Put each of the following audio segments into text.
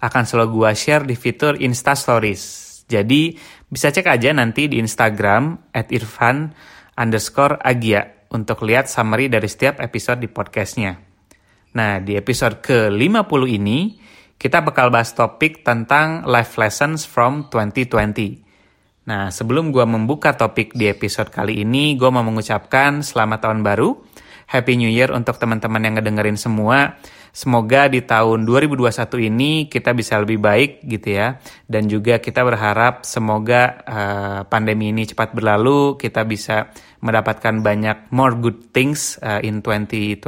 akan selalu gua share di fitur Insta Stories. Jadi bisa cek aja nanti di Instagram at Irfan underscore Agia untuk lihat summary dari setiap episode di podcastnya. Nah, di episode ke-50 ini, kita bakal bahas topik tentang life lessons from 2020. Nah, sebelum gua membuka topik di episode kali ini, gue mau mengucapkan selamat tahun baru Happy New Year untuk teman-teman yang ngedengerin semua. Semoga di tahun 2021 ini kita bisa lebih baik gitu ya. Dan juga kita berharap semoga uh, pandemi ini cepat berlalu, kita bisa mendapatkan banyak more good things uh, in 2021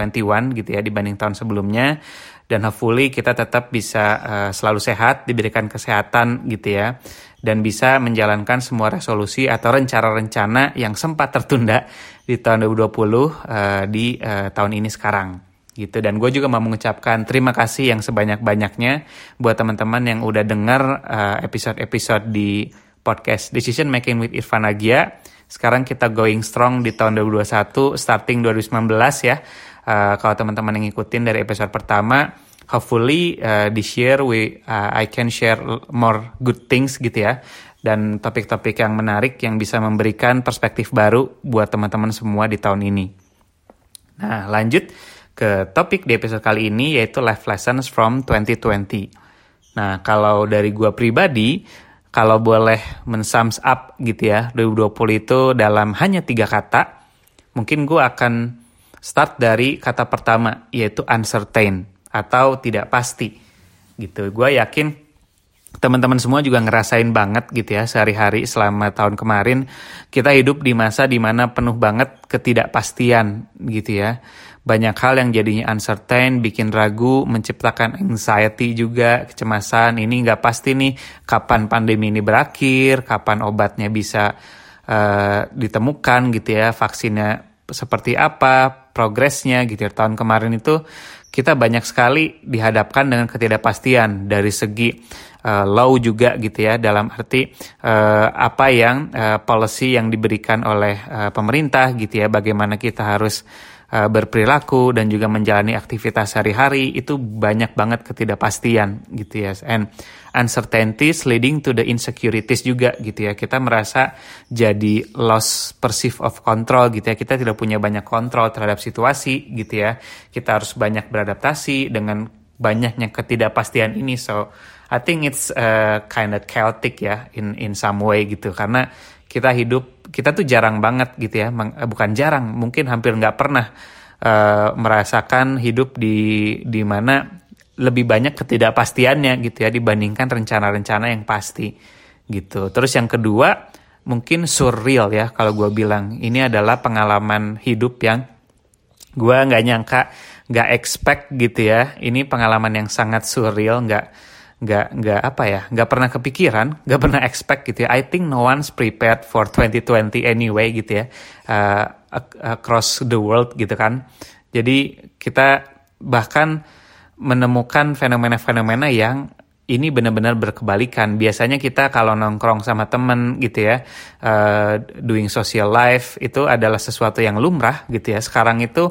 gitu ya dibanding tahun sebelumnya. Dan hopefully kita tetap bisa uh, selalu sehat, diberikan kesehatan gitu ya dan bisa menjalankan semua resolusi atau rencana-rencana yang sempat tertunda di tahun 2020 uh, eh, di uh, tahun ini sekarang gitu. Dan gue juga mau mengucapkan terima kasih yang sebanyak-banyaknya buat teman-teman yang udah denger uh, episode-episode di podcast Decision Making with Irfan Agia. Sekarang kita going strong di tahun 2021 starting 2019 ya. Uh, kalau teman-teman yang ngikutin dari episode pertama hopefully uh, this year we uh, I can share more good things gitu ya dan topik-topik yang menarik yang bisa memberikan perspektif baru buat teman-teman semua di tahun ini. Nah, lanjut ke topik di episode kali ini yaitu life lessons from 2020. Nah, kalau dari gua pribadi, kalau boleh mensums up gitu ya, 2020 itu dalam hanya tiga kata, mungkin gua akan start dari kata pertama yaitu uncertain atau tidak pasti gitu. Gue yakin teman-teman semua juga ngerasain banget gitu ya sehari-hari selama tahun kemarin kita hidup di masa di mana penuh banget ketidakpastian gitu ya. Banyak hal yang jadinya uncertain bikin ragu menciptakan anxiety juga kecemasan ini nggak pasti nih kapan pandemi ini berakhir kapan obatnya bisa uh, ditemukan gitu ya vaksinnya seperti apa progresnya gitu ya. Tahun kemarin itu kita banyak sekali dihadapkan dengan ketidakpastian dari segi uh, law juga gitu ya dalam arti uh, apa yang uh, policy yang diberikan oleh uh, pemerintah gitu ya bagaimana kita harus uh, berperilaku dan juga menjalani aktivitas sehari-hari itu banyak banget ketidakpastian gitu ya and uncertainties leading to the insecurities juga gitu ya. Kita merasa jadi loss perceive of control gitu ya. Kita tidak punya banyak kontrol terhadap situasi gitu ya. Kita harus banyak beradaptasi dengan banyaknya ketidakpastian ini. So I think it's uh, kind of chaotic ya in in some way gitu karena kita hidup kita tuh jarang banget gitu ya eh, bukan jarang mungkin hampir nggak pernah uh, merasakan hidup di di mana lebih banyak ketidakpastiannya gitu ya dibandingkan rencana-rencana yang pasti gitu. Terus yang kedua mungkin surreal ya kalau gue bilang ini adalah pengalaman hidup yang gue nggak nyangka nggak expect gitu ya. Ini pengalaman yang sangat surreal nggak nggak nggak apa ya nggak pernah kepikiran nggak pernah expect gitu ya. I think no one's prepared for 2020 anyway gitu ya uh, across the world gitu kan. Jadi kita bahkan menemukan fenomena-fenomena yang ini benar-benar berkebalikan. Biasanya kita kalau nongkrong sama temen gitu ya, uh, doing social life itu adalah sesuatu yang lumrah gitu ya. Sekarang itu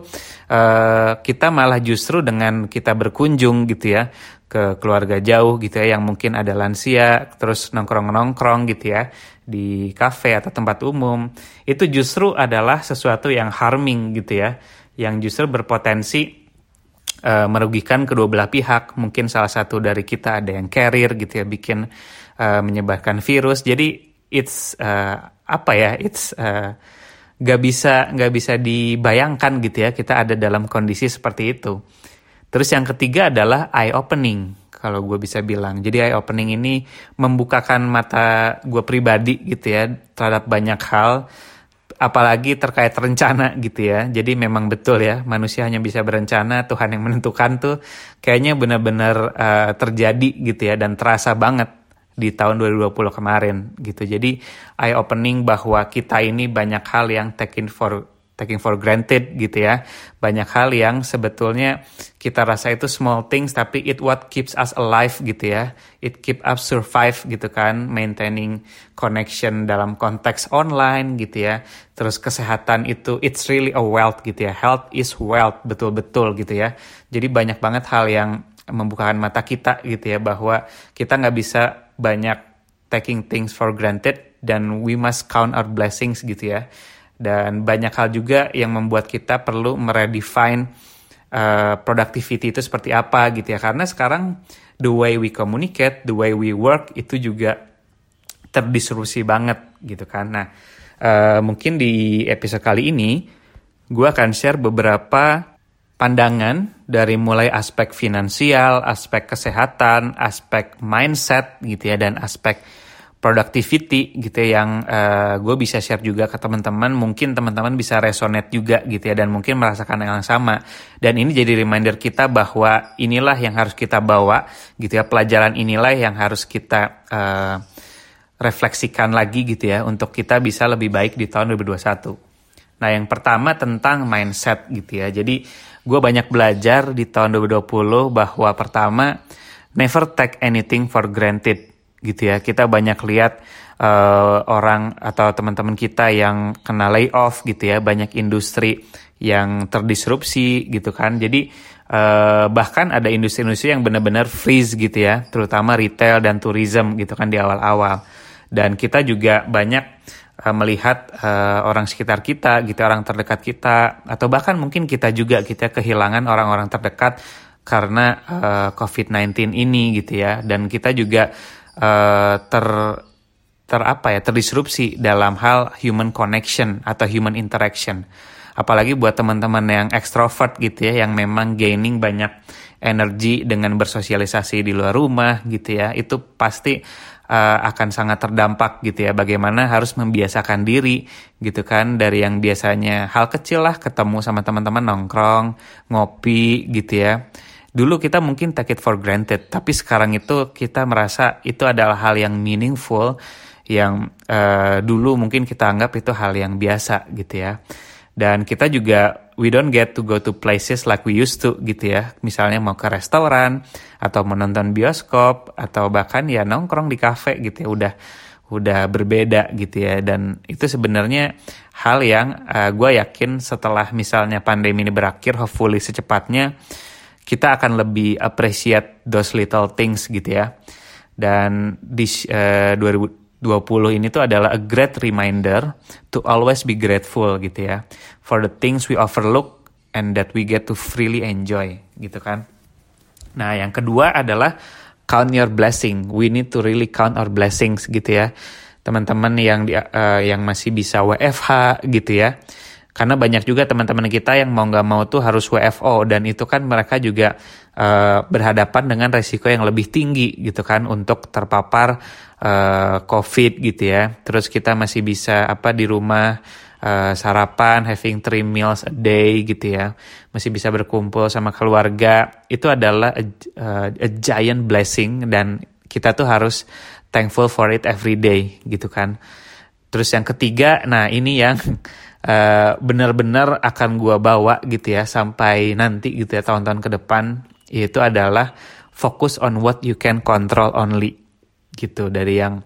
uh, kita malah justru dengan kita berkunjung gitu ya ke keluarga jauh gitu ya, yang mungkin ada lansia, terus nongkrong-nongkrong gitu ya di kafe atau tempat umum, itu justru adalah sesuatu yang harming gitu ya, yang justru berpotensi uh, merugikan kedua belah pihak. Mungkin salah satu dari kita ada yang carrier gitu ya, bikin uh, menyebarkan virus. Jadi it's uh, apa ya? It's uh, gak bisa nggak bisa dibayangkan gitu ya kita ada dalam kondisi seperti itu. Terus yang ketiga adalah eye opening kalau gue bisa bilang. Jadi eye opening ini membukakan mata gue pribadi gitu ya terhadap banyak hal apalagi terkait rencana gitu ya. Jadi memang betul ya, manusia hanya bisa berencana, Tuhan yang menentukan tuh kayaknya benar-benar uh, terjadi gitu ya dan terasa banget di tahun 2020 kemarin gitu. Jadi eye opening bahwa kita ini banyak hal yang taken for taking for granted gitu ya. Banyak hal yang sebetulnya kita rasa itu small things tapi it what keeps us alive gitu ya. It keep us survive gitu kan, maintaining connection dalam konteks online gitu ya. Terus kesehatan itu it's really a wealth gitu ya. Health is wealth betul-betul gitu ya. Jadi banyak banget hal yang membukakan mata kita gitu ya bahwa kita nggak bisa banyak taking things for granted dan we must count our blessings gitu ya dan banyak hal juga yang membuat kita perlu meredefine uh, productivity itu seperti apa gitu ya. Karena sekarang the way we communicate the way we work itu juga terdisrupsi banget gitu kan. Nah uh, mungkin di episode kali ini gue akan share beberapa pandangan dari mulai aspek finansial, aspek kesehatan, aspek mindset gitu ya dan aspek productivity gitu ya yang uh, gue bisa share juga ke teman-teman. Mungkin teman-teman bisa resonate juga gitu ya dan mungkin merasakan yang sama. Dan ini jadi reminder kita bahwa inilah yang harus kita bawa gitu ya pelajaran inilah yang harus kita uh, refleksikan lagi gitu ya untuk kita bisa lebih baik di tahun 2021. Nah yang pertama tentang mindset gitu ya. Jadi gue banyak belajar di tahun 2020 bahwa pertama never take anything for granted gitu ya. Kita banyak lihat uh, orang atau teman-teman kita yang kena layoff gitu ya, banyak industri yang terdisrupsi gitu kan. Jadi uh, bahkan ada industri-industri yang benar-benar freeze gitu ya, terutama retail dan tourism gitu kan di awal-awal. Dan kita juga banyak uh, melihat uh, orang sekitar kita, gitu orang terdekat kita, atau bahkan mungkin kita juga kita kehilangan orang-orang terdekat karena uh, COVID-19 ini gitu ya. Dan kita juga uh, ter ter apa ya terdisrupsi dalam hal human connection atau human interaction. Apalagi buat teman-teman yang ekstrovert gitu ya yang memang gaining banyak energi dengan bersosialisasi di luar rumah gitu ya itu pasti uh, akan sangat terdampak gitu ya. Bagaimana harus membiasakan diri gitu kan dari yang biasanya hal kecil lah ketemu sama teman-teman nongkrong ngopi gitu ya dulu kita mungkin take it for granted, tapi sekarang itu kita merasa itu adalah hal yang meaningful, yang uh, dulu mungkin kita anggap itu hal yang biasa gitu ya. Dan kita juga we don't get to go to places like we used to gitu ya. Misalnya mau ke restoran atau menonton bioskop atau bahkan ya nongkrong di kafe gitu ya udah udah berbeda gitu ya dan itu sebenarnya hal yang uh, eh, gue yakin setelah misalnya pandemi ini berakhir hopefully secepatnya kita akan lebih appreciate those little things gitu ya. Dan di uh, 2020 ini tuh adalah a great reminder to always be grateful gitu ya for the things we overlook and that we get to freely enjoy gitu kan. Nah, yang kedua adalah count your blessing. We need to really count our blessings gitu ya. Teman-teman yang di, uh, yang masih bisa WFH gitu ya karena banyak juga teman-teman kita yang mau nggak mau tuh harus WFO dan itu kan mereka juga uh, berhadapan dengan resiko yang lebih tinggi gitu kan untuk terpapar uh, COVID gitu ya. Terus kita masih bisa apa di rumah uh, sarapan, having three meals a day gitu ya, masih bisa berkumpul sama keluarga. Itu adalah a, uh, a giant blessing dan kita tuh harus thankful for it every day gitu kan. Terus yang ketiga, nah ini yang uh, benar-benar akan gue bawa gitu ya sampai nanti gitu ya tahun-tahun ke depan itu adalah fokus on what you can control only gitu. Dari yang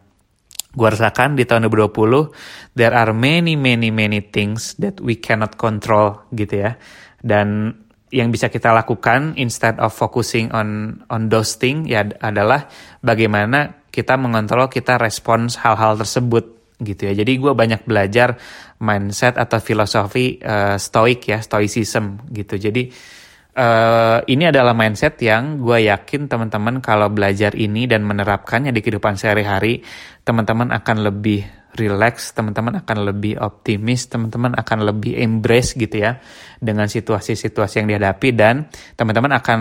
gue rasakan di tahun 2020 there are many many many things that we cannot control gitu ya. Dan yang bisa kita lakukan instead of focusing on on those things ya adalah bagaimana kita mengontrol kita respons hal-hal tersebut gitu ya. Jadi gue banyak belajar mindset atau filosofi uh, stoik ya, stoicism gitu. Jadi uh, ini adalah mindset yang gue yakin teman-teman kalau belajar ini dan menerapkannya di kehidupan sehari-hari, teman-teman akan lebih relax, teman-teman akan lebih optimis, teman-teman akan lebih embrace gitu ya dengan situasi-situasi yang dihadapi dan teman-teman akan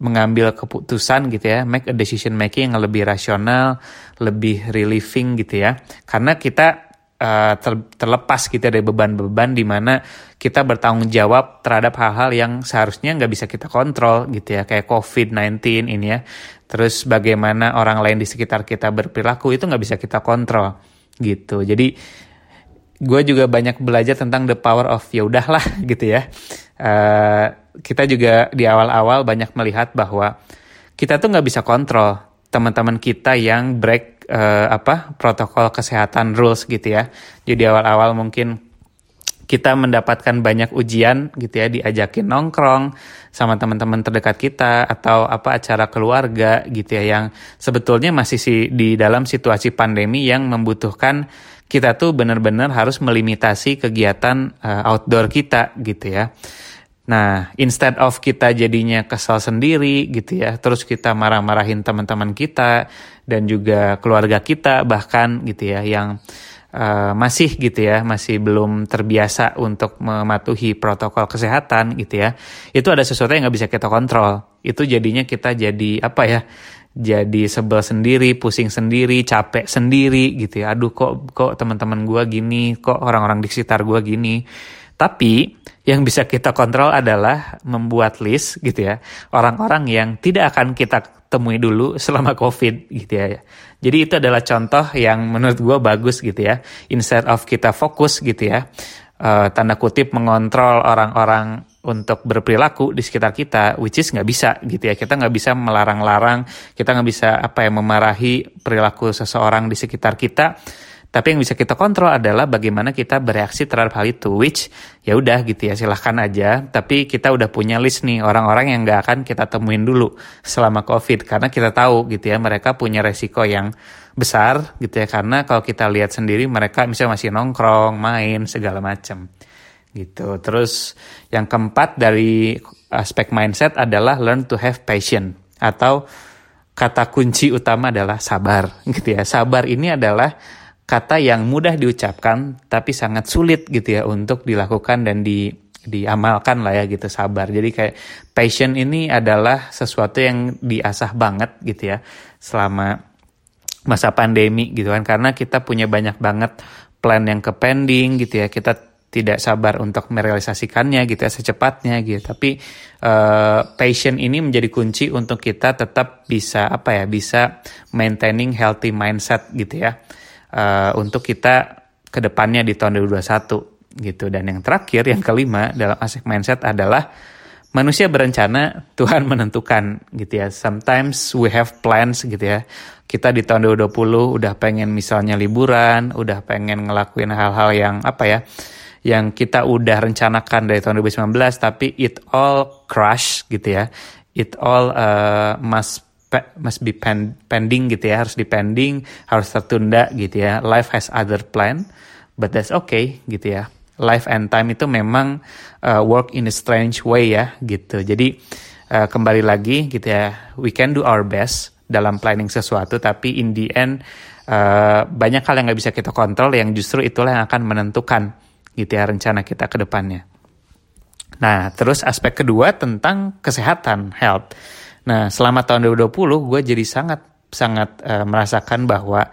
mengambil keputusan gitu ya, make a decision making yang lebih rasional, lebih relieving gitu ya. Karena kita uh, ter, terlepas gitu dari beban-beban di mana kita bertanggung jawab terhadap hal-hal yang seharusnya nggak bisa kita kontrol gitu ya, kayak COVID-19 ini ya. terus bagaimana orang lain di sekitar kita berperilaku itu nggak bisa kita kontrol gitu jadi gue juga banyak belajar tentang the power of ya udahlah gitu ya uh, kita juga di awal-awal banyak melihat bahwa kita tuh nggak bisa kontrol teman-teman kita yang break uh, apa protokol kesehatan rules gitu ya jadi awal-awal mungkin kita mendapatkan banyak ujian gitu ya diajakin nongkrong sama teman-teman terdekat kita atau apa acara keluarga gitu ya yang sebetulnya masih sih di dalam situasi pandemi yang membutuhkan kita tuh benar-benar harus melimitasi kegiatan uh, outdoor kita gitu ya. Nah, instead of kita jadinya kesal sendiri gitu ya, terus kita marah-marahin teman-teman kita dan juga keluarga kita bahkan gitu ya yang uh, masih gitu ya, masih belum terbiasa untuk mematuhi protokol kesehatan gitu ya, itu ada sesuatu yang nggak bisa kita kontrol. Itu jadinya kita jadi apa ya? Jadi sebel sendiri, pusing sendiri, capek sendiri gitu ya. Aduh kok kok teman-teman gue gini, kok orang-orang di sekitar gue gini. Tapi yang bisa kita kontrol adalah membuat list gitu ya orang-orang yang tidak akan kita temui dulu selama COVID gitu ya. Jadi itu adalah contoh yang menurut gue bagus gitu ya. Instead of kita fokus gitu ya, uh, tanda kutip mengontrol orang-orang untuk berperilaku di sekitar kita, which is nggak bisa gitu ya. Kita nggak bisa melarang-larang, kita nggak bisa apa ya memarahi perilaku seseorang di sekitar kita tapi yang bisa kita kontrol adalah bagaimana kita bereaksi terhadap hal itu, which ya udah gitu ya silahkan aja. Tapi kita udah punya list nih orang-orang yang nggak akan kita temuin dulu selama COVID karena kita tahu gitu ya mereka punya resiko yang besar gitu ya karena kalau kita lihat sendiri mereka misalnya masih nongkrong, main segala macam gitu. Terus yang keempat dari aspek mindset adalah learn to have passion atau kata kunci utama adalah sabar gitu ya. Sabar ini adalah kata yang mudah diucapkan tapi sangat sulit gitu ya untuk dilakukan dan di diamalkan lah ya gitu sabar. Jadi kayak passion ini adalah sesuatu yang diasah banget gitu ya selama masa pandemi gitu kan karena kita punya banyak banget plan yang ke pending gitu ya. Kita tidak sabar untuk merealisasikannya gitu ya secepatnya gitu. Tapi uh, passion ini menjadi kunci untuk kita tetap bisa apa ya bisa maintaining healthy mindset gitu ya uh, untuk kita ke depannya di tahun 2021 gitu. Dan yang terakhir, yang kelima dalam aspek mindset adalah manusia berencana, Tuhan menentukan gitu ya. Sometimes we have plans gitu ya. Kita di tahun 2020 udah pengen misalnya liburan, udah pengen ngelakuin hal-hal yang apa ya, yang kita udah rencanakan dari tahun 2019, tapi it all crash gitu ya. It all uh, must must be pen, pending gitu ya harus dipending harus tertunda gitu ya. Life has other plan but that's okay gitu ya. Life and time itu memang uh, work in a strange way ya gitu. Jadi uh, kembali lagi gitu ya we can do our best dalam planning sesuatu tapi in the end uh, banyak hal yang nggak bisa kita kontrol yang justru itulah yang akan menentukan gitu ya rencana kita ke depannya. Nah terus aspek kedua tentang kesehatan health Nah, selama tahun 2020 gue jadi sangat sangat uh, merasakan bahwa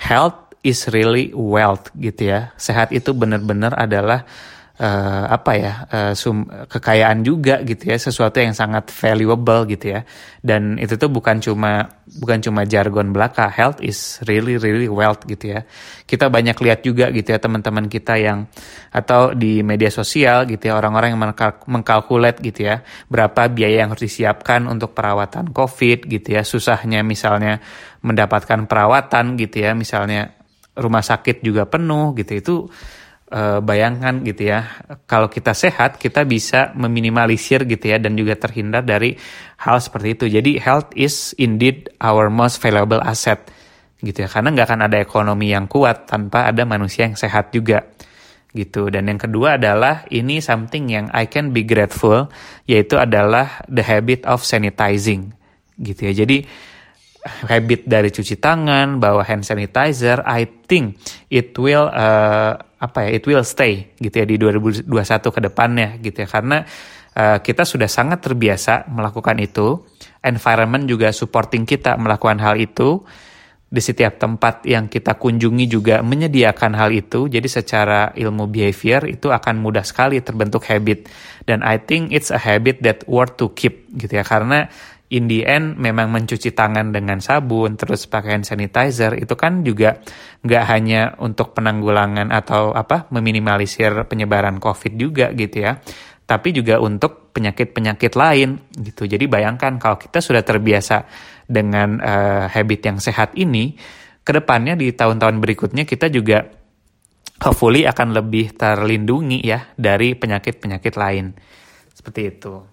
health is really wealth gitu ya. Sehat itu benar-benar adalah uh, apa ya uh, sum, kekayaan juga gitu ya sesuatu yang sangat valuable gitu ya. Dan itu tuh bukan cuma bukan cuma jargon belaka health is really really wealth gitu ya. Kita banyak lihat juga gitu ya teman-teman kita yang atau di media sosial gitu ya orang-orang yang mengkalkulat gitu ya berapa biaya yang harus disiapkan untuk perawatan covid gitu ya. Susahnya misalnya mendapatkan perawatan gitu ya misalnya rumah sakit juga penuh gitu. Itu uh, bayangkan gitu ya. Kalau kita sehat kita bisa meminimalisir gitu ya dan juga terhindar dari hal seperti itu. Jadi health is indeed our most valuable asset gitu ya. Karena nggak akan ada ekonomi yang kuat tanpa ada manusia yang sehat juga gitu. Dan yang kedua adalah ini something yang I can be grateful yaitu adalah the habit of sanitizing gitu ya. Jadi habit dari cuci tangan, bawa hand sanitizer, I think it will uh, apa ya, it will stay gitu ya di 2021 ke depannya gitu ya. Karena uh, kita sudah sangat terbiasa melakukan itu, environment juga supporting kita melakukan hal itu. Di setiap tempat yang kita kunjungi juga menyediakan hal itu. Jadi secara ilmu behavior itu akan mudah sekali terbentuk habit. Dan I think it's a habit that worth to keep gitu ya. Karena in the end memang mencuci tangan dengan sabun terus pakai hand sanitizer itu kan juga nggak hanya untuk penanggulangan atau apa meminimalisir penyebaran covid juga gitu ya tapi juga untuk penyakit-penyakit lain gitu jadi bayangkan kalau kita sudah terbiasa dengan uh, habit yang sehat ini ke depannya di tahun-tahun berikutnya kita juga hopefully akan lebih terlindungi ya dari penyakit-penyakit lain seperti itu.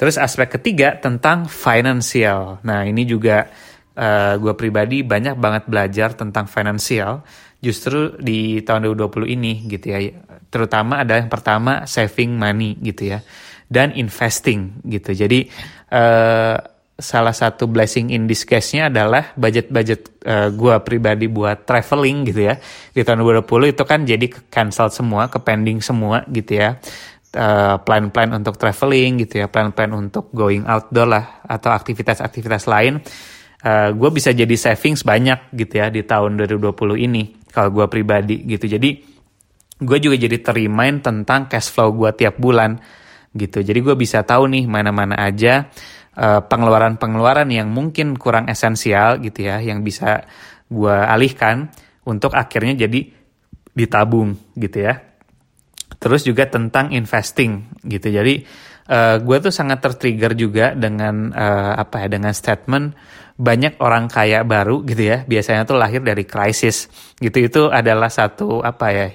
Terus aspek ketiga tentang financial. Nah ini juga uh, eh, gue pribadi banyak banget belajar tentang financial justru di tahun 2020 ini gitu ya. Terutama ada yang pertama saving money gitu ya dan investing gitu. Jadi uh, salah satu blessing in disguise-nya adalah budget-budget uh, gue pribadi buat traveling gitu ya di tahun 2020 itu kan jadi cancel semua, ke pending semua gitu ya uh, plan-plan untuk traveling gitu ya, plan-plan untuk going outdoor lah atau aktivitas-aktivitas lain, uh, gue bisa jadi savings banyak gitu ya di tahun 2020 ini kalau gue pribadi gitu. Jadi gue juga jadi terimain tentang cash flow gue tiap bulan gitu. Jadi gue bisa tahu nih mana-mana aja uh, pengeluaran-pengeluaran yang mungkin kurang esensial gitu ya, yang bisa gue alihkan untuk akhirnya jadi ditabung gitu ya terus juga tentang investing gitu. Jadi uh, gue tuh sangat tertrigger juga dengan uh, apa ya dengan statement banyak orang kaya baru gitu ya. Biasanya tuh lahir dari krisis gitu. Itu adalah satu apa ya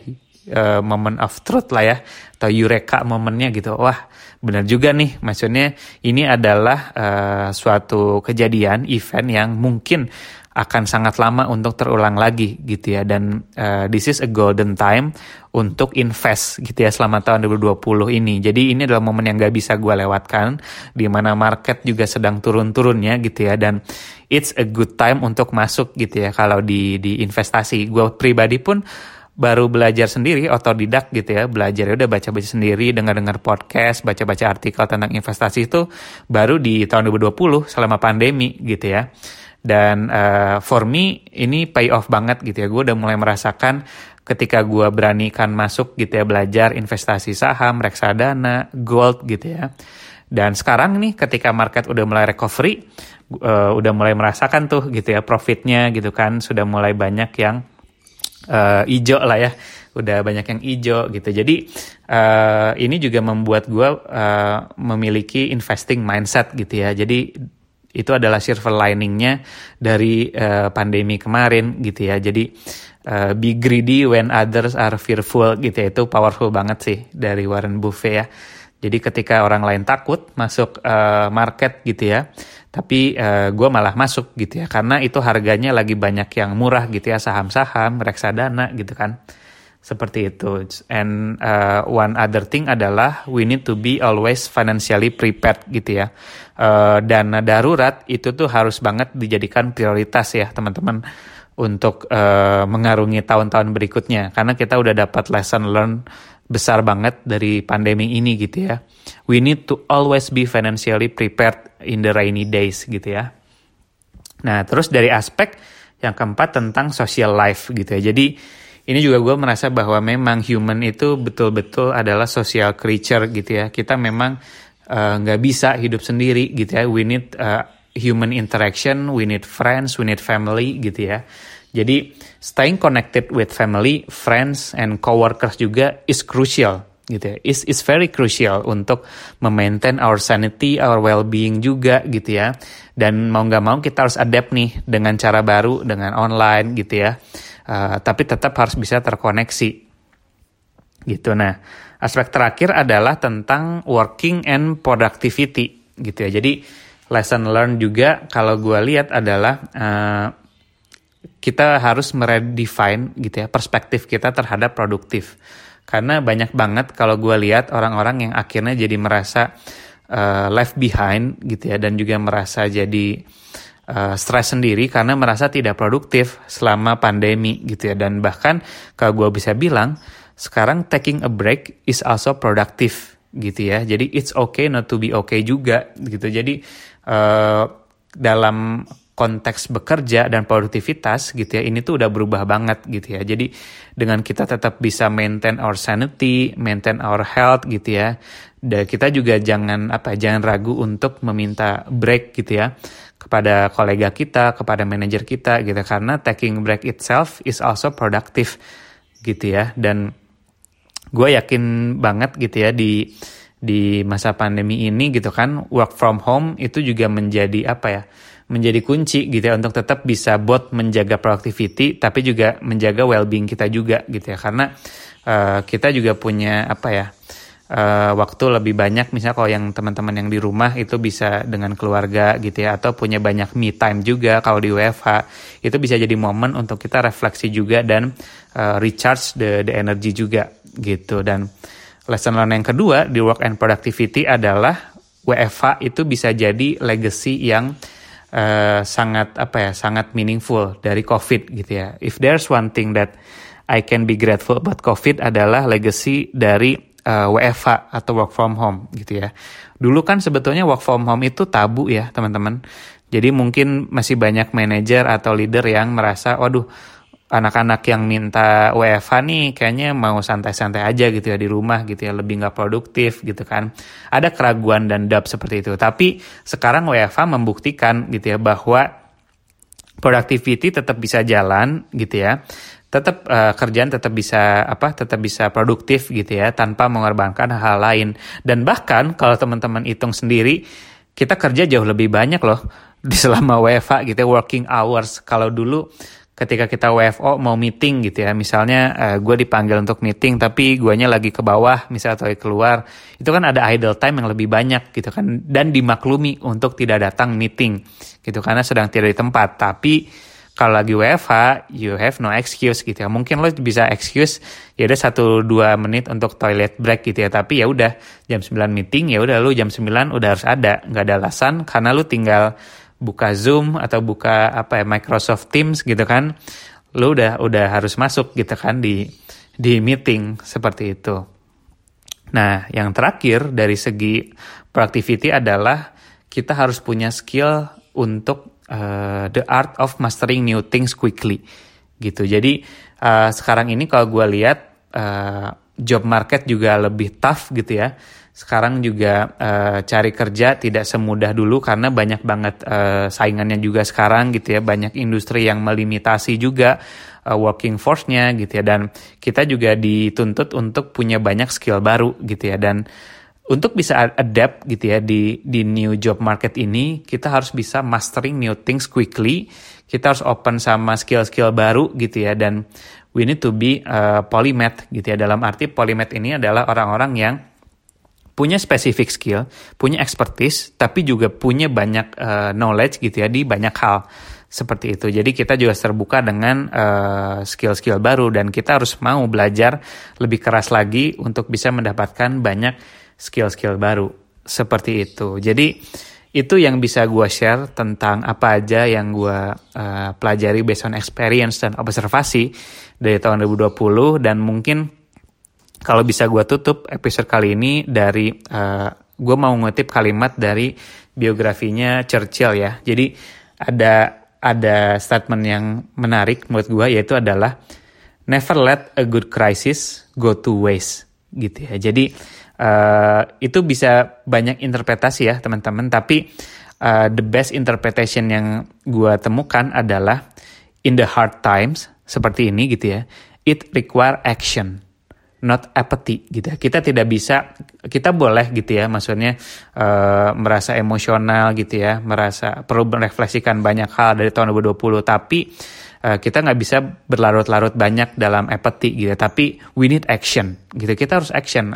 uh, moment of truth lah ya atau eureka momennya gitu. Wah benar juga nih. Maksudnya ini adalah uh, suatu kejadian event yang mungkin akan sangat lama untuk terulang lagi gitu ya. Dan uh, this is a golden time untuk invest gitu ya selama tahun 2020 ini. Jadi ini adalah momen yang gak bisa gue lewatkan di mana market juga sedang turun-turunnya gitu ya. Dan it's a good time untuk masuk gitu ya kalau di di investasi. Gue pribadi pun baru belajar sendiri otodidak gitu ya. Belajar ya udah baca-baca sendiri dengar-dengar podcast baca-baca artikel tentang investasi itu baru di tahun 2020 selama pandemi gitu ya dan uh, for me ini pay off banget gitu ya. Gue udah mulai merasakan ketika gue beranikan masuk gitu ya belajar investasi saham, reksadana, gold gitu ya. Dan sekarang nih ketika market udah mulai recovery, uh, udah mulai merasakan tuh gitu ya profitnya gitu kan. Sudah mulai banyak yang uh, ijo lah ya udah banyak yang ijo gitu. Jadi uh, ini juga membuat gue uh, memiliki investing mindset gitu ya. Jadi itu adalah silver liningnya dari uh, pandemi kemarin gitu ya. Jadi uh, be greedy when others are fearful gitu ya. Itu powerful banget sih dari Warren Buffett ya. Jadi ketika orang lain takut masuk uh, market gitu ya. Tapi uh, gue malah masuk gitu ya. Karena itu harganya lagi banyak yang murah gitu ya. Saham-saham reksadana gitu kan seperti itu. And uh, one other thing adalah we need to be always financially prepared gitu ya. Uh, dana darurat itu tuh harus banget dijadikan prioritas ya teman-teman untuk uh, mengarungi tahun-tahun berikutnya karena kita udah dapat lesson learn besar banget dari pandemi ini gitu ya. We need to always be financially prepared in the rainy days gitu ya. Nah, terus dari aspek yang keempat tentang social life gitu ya. Jadi ini juga gue merasa bahwa memang human itu betul-betul adalah social creature gitu ya. Kita memang eh, nggak uh, bisa hidup sendiri gitu ya. We need uh, human interaction, we need friends, we need family gitu ya. Jadi staying connected with family, friends, and coworkers juga is crucial gitu ya. Is is very crucial untuk memaintain our sanity, our well-being juga gitu ya. Dan mau nggak mau kita harus adapt nih dengan cara baru, dengan online gitu ya uh, tapi tetap harus bisa terkoneksi. Gitu. Nah aspek terakhir adalah tentang working and productivity. Gitu ya. Jadi lesson learn juga kalau gue lihat adalah uh, kita harus meredefine gitu ya perspektif kita terhadap produktif. Karena banyak banget kalau gue lihat orang-orang yang akhirnya jadi merasa uh, left behind gitu ya dan juga merasa jadi uh, stres sendiri karena merasa tidak produktif selama pandemi gitu ya. Dan bahkan kalau gue bisa bilang sekarang taking a break is also productive gitu ya. Jadi it's okay not to be okay juga gitu. Jadi uh, dalam konteks bekerja dan produktivitas gitu ya ini tuh udah berubah banget gitu ya. Jadi dengan kita tetap bisa maintain our sanity maintain our health gitu ya dan kita juga jangan apa jangan ragu untuk meminta break gitu ya kepada kolega kita, kepada manajer kita gitu. Karena taking break itself is also productive gitu ya. Dan gue yakin banget gitu ya di di masa pandemi ini gitu kan work from home itu juga menjadi apa ya menjadi kunci gitu ya untuk tetap bisa buat menjaga productivity tapi juga menjaga well-being kita juga gitu ya. Karena uh, kita juga punya apa ya uh, waktu lebih banyak misalnya kalau yang teman-teman yang di rumah itu bisa dengan keluarga gitu ya atau punya banyak me time juga kalau di WFH itu bisa jadi momen untuk kita refleksi juga dan uh, recharge the the energy juga gitu dan lesson learn yang kedua di work and productivity adalah WFH itu bisa jadi legacy yang uh, sangat apa ya sangat meaningful dari COVID gitu ya. If there's one thing that I can be grateful about COVID adalah legacy dari uh, eh, WFH atau work from home gitu ya. Dulu kan sebetulnya work from home itu tabu ya teman-teman. Jadi mungkin masih banyak manajer atau leader yang merasa, waduh anak-anak yang minta WFH nih kayaknya mau santai-santai aja gitu ya di rumah gitu ya lebih nggak produktif gitu kan ada keraguan dan dap seperti itu tapi sekarang WFH membuktikan gitu ya bahwa productivity tetap bisa jalan gitu ya tetap uh, kerjaan tetap bisa apa tetap bisa produktif gitu ya tanpa mengorbankan hal, -hal lain. Dan bahkan kalau teman-teman hitung sendiri kita kerja jauh lebih banyak loh di selama WFH gitu ya working hours. Kalau dulu ketika kita WFO mau meeting gitu ya misalnya uh, eh, gue dipanggil untuk meeting tapi guanya lagi ke bawah misalnya atau keluar itu kan ada idle time yang lebih banyak gitu kan dan dimaklumi untuk tidak datang meeting gitu karena sedang tidak di tempat. Tapi kalau lagi WFH you have no excuse gitu ya. Mungkin lo bisa excuse ya udah satu dua menit untuk toilet break gitu ya. Tapi ya udah jam 9 meeting ya udah lu jam 9 udah harus ada. Nggak ada alasan karena lu tinggal buka Zoom atau buka apa ya Microsoft Teams gitu kan. Lu udah udah harus masuk gitu kan di di meeting seperti itu. Nah, yang terakhir dari segi productivity adalah kita harus punya skill untuk uh, the art of mastering new things quickly gitu. Jadi uh, sekarang ini kalau gue lihat uh, job market juga lebih tough gitu ya. Sekarang juga uh, cari kerja tidak semudah dulu karena banyak banget uh, saingannya juga sekarang gitu ya. Banyak industri yang melimitasi juga uh, working force-nya gitu ya. Dan kita juga dituntut untuk punya banyak skill baru gitu ya. Dan untuk bisa adapt gitu ya di di new job market ini kita harus bisa mastering new things quickly. Kita harus open sama skill-skill baru gitu ya. Dan we need to be uh, polymath gitu ya. Dalam arti polymath ini adalah orang-orang yang punya spesifik skill, punya expertise, tapi juga punya banyak uh, knowledge gitu ya di banyak hal seperti itu. Jadi kita juga terbuka dengan skill eh, skill-skill baru dan kita harus mau belajar lebih keras lagi untuk bisa mendapatkan banyak skill-skill baru seperti itu. Jadi itu yang bisa gue share tentang apa aja yang gue uh, pelajari based on experience dan observasi dari tahun 2020 dan mungkin kalau bisa gue tutup episode kali ini dari uh, eh, gue mau ngutip kalimat dari biografinya Churchill ya. Jadi ada ada statement yang menarik menurut gue yaitu adalah never let a good crisis go to waste gitu ya. Jadi uh, itu bisa banyak interpretasi ya teman-teman. Tapi uh, the best interpretation yang gue temukan adalah in the hard times seperti ini gitu ya. It require action not apathy gitu ya. Kita tidak bisa kita boleh gitu ya maksudnya uh, merasa emosional gitu ya, merasa perlu merefleksikan banyak hal dari tahun 2020 tapi uh, kita nggak bisa berlarut-larut banyak dalam apathy gitu ya. Tapi we need action gitu. Kita harus action.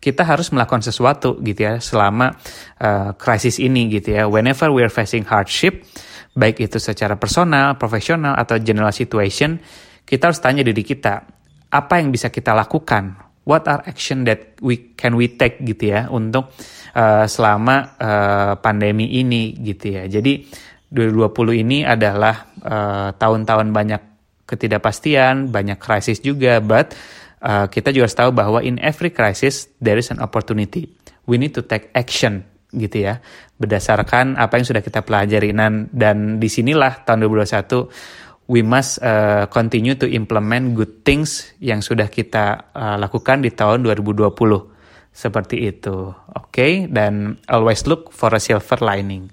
Kita harus melakukan sesuatu gitu ya selama uh, ini gitu ya. Whenever we are facing hardship baik itu secara personal, profesional atau general situation, kita harus tanya diri kita, apa yang bisa kita lakukan what are action that we can we take gitu ya untuk uh, selama uh, pandemi ini gitu ya. Jadi 2020 ini adalah uh, tahun-tahun banyak ketidakpastian, banyak krisis juga, but uh, kita juga harus tahu bahwa in every crisis there is an opportunity. We need to take action gitu ya, berdasarkan apa yang sudah kita pelajari. Dan, dan di sinilah tahun 2021 we must uh, continue to implement good things yang sudah kita uh, lakukan di tahun 2020 Seperti itu. Oke, okay? dan always look for a silver lining.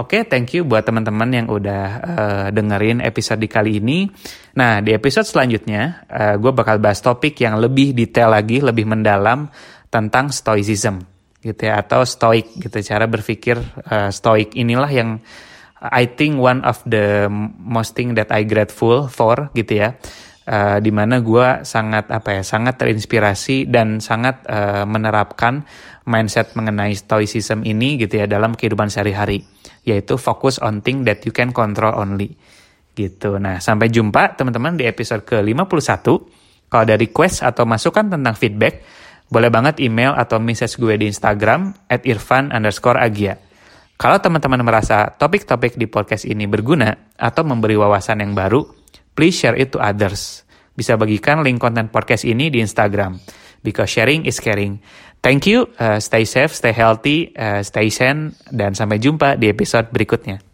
Oke, okay, thank you buat teman-teman yang udah uh, dengerin episode di kali ini. Nah, di episode selanjutnya, uh, gue bakal bahas topik yang lebih detail lagi, lebih mendalam tentang stoicism, gitu ya, atau stoik, gitu. Cara berpikir uh, stoik inilah yang I think one of the most thing that I grateful for, gitu ya uh, di mana gue sangat apa ya sangat terinspirasi dan sangat uh, menerapkan mindset mengenai stoicism ini gitu ya dalam kehidupan sehari-hari yaitu fokus on thing that you can control only gitu. Nah, sampai jumpa teman-teman di episode ke-51. Kalau ada request atau masukan tentang feedback, boleh banget email atau message gue di Instagram at irfan underscore agia. Kalau teman-teman merasa topik-topik di podcast ini berguna atau memberi wawasan yang baru, please share it to others. Bisa bagikan link konten podcast ini di Instagram. Because sharing is caring. Thank you, uh, stay safe, stay healthy, uh, stay sane, dan sampai jumpa di episode berikutnya.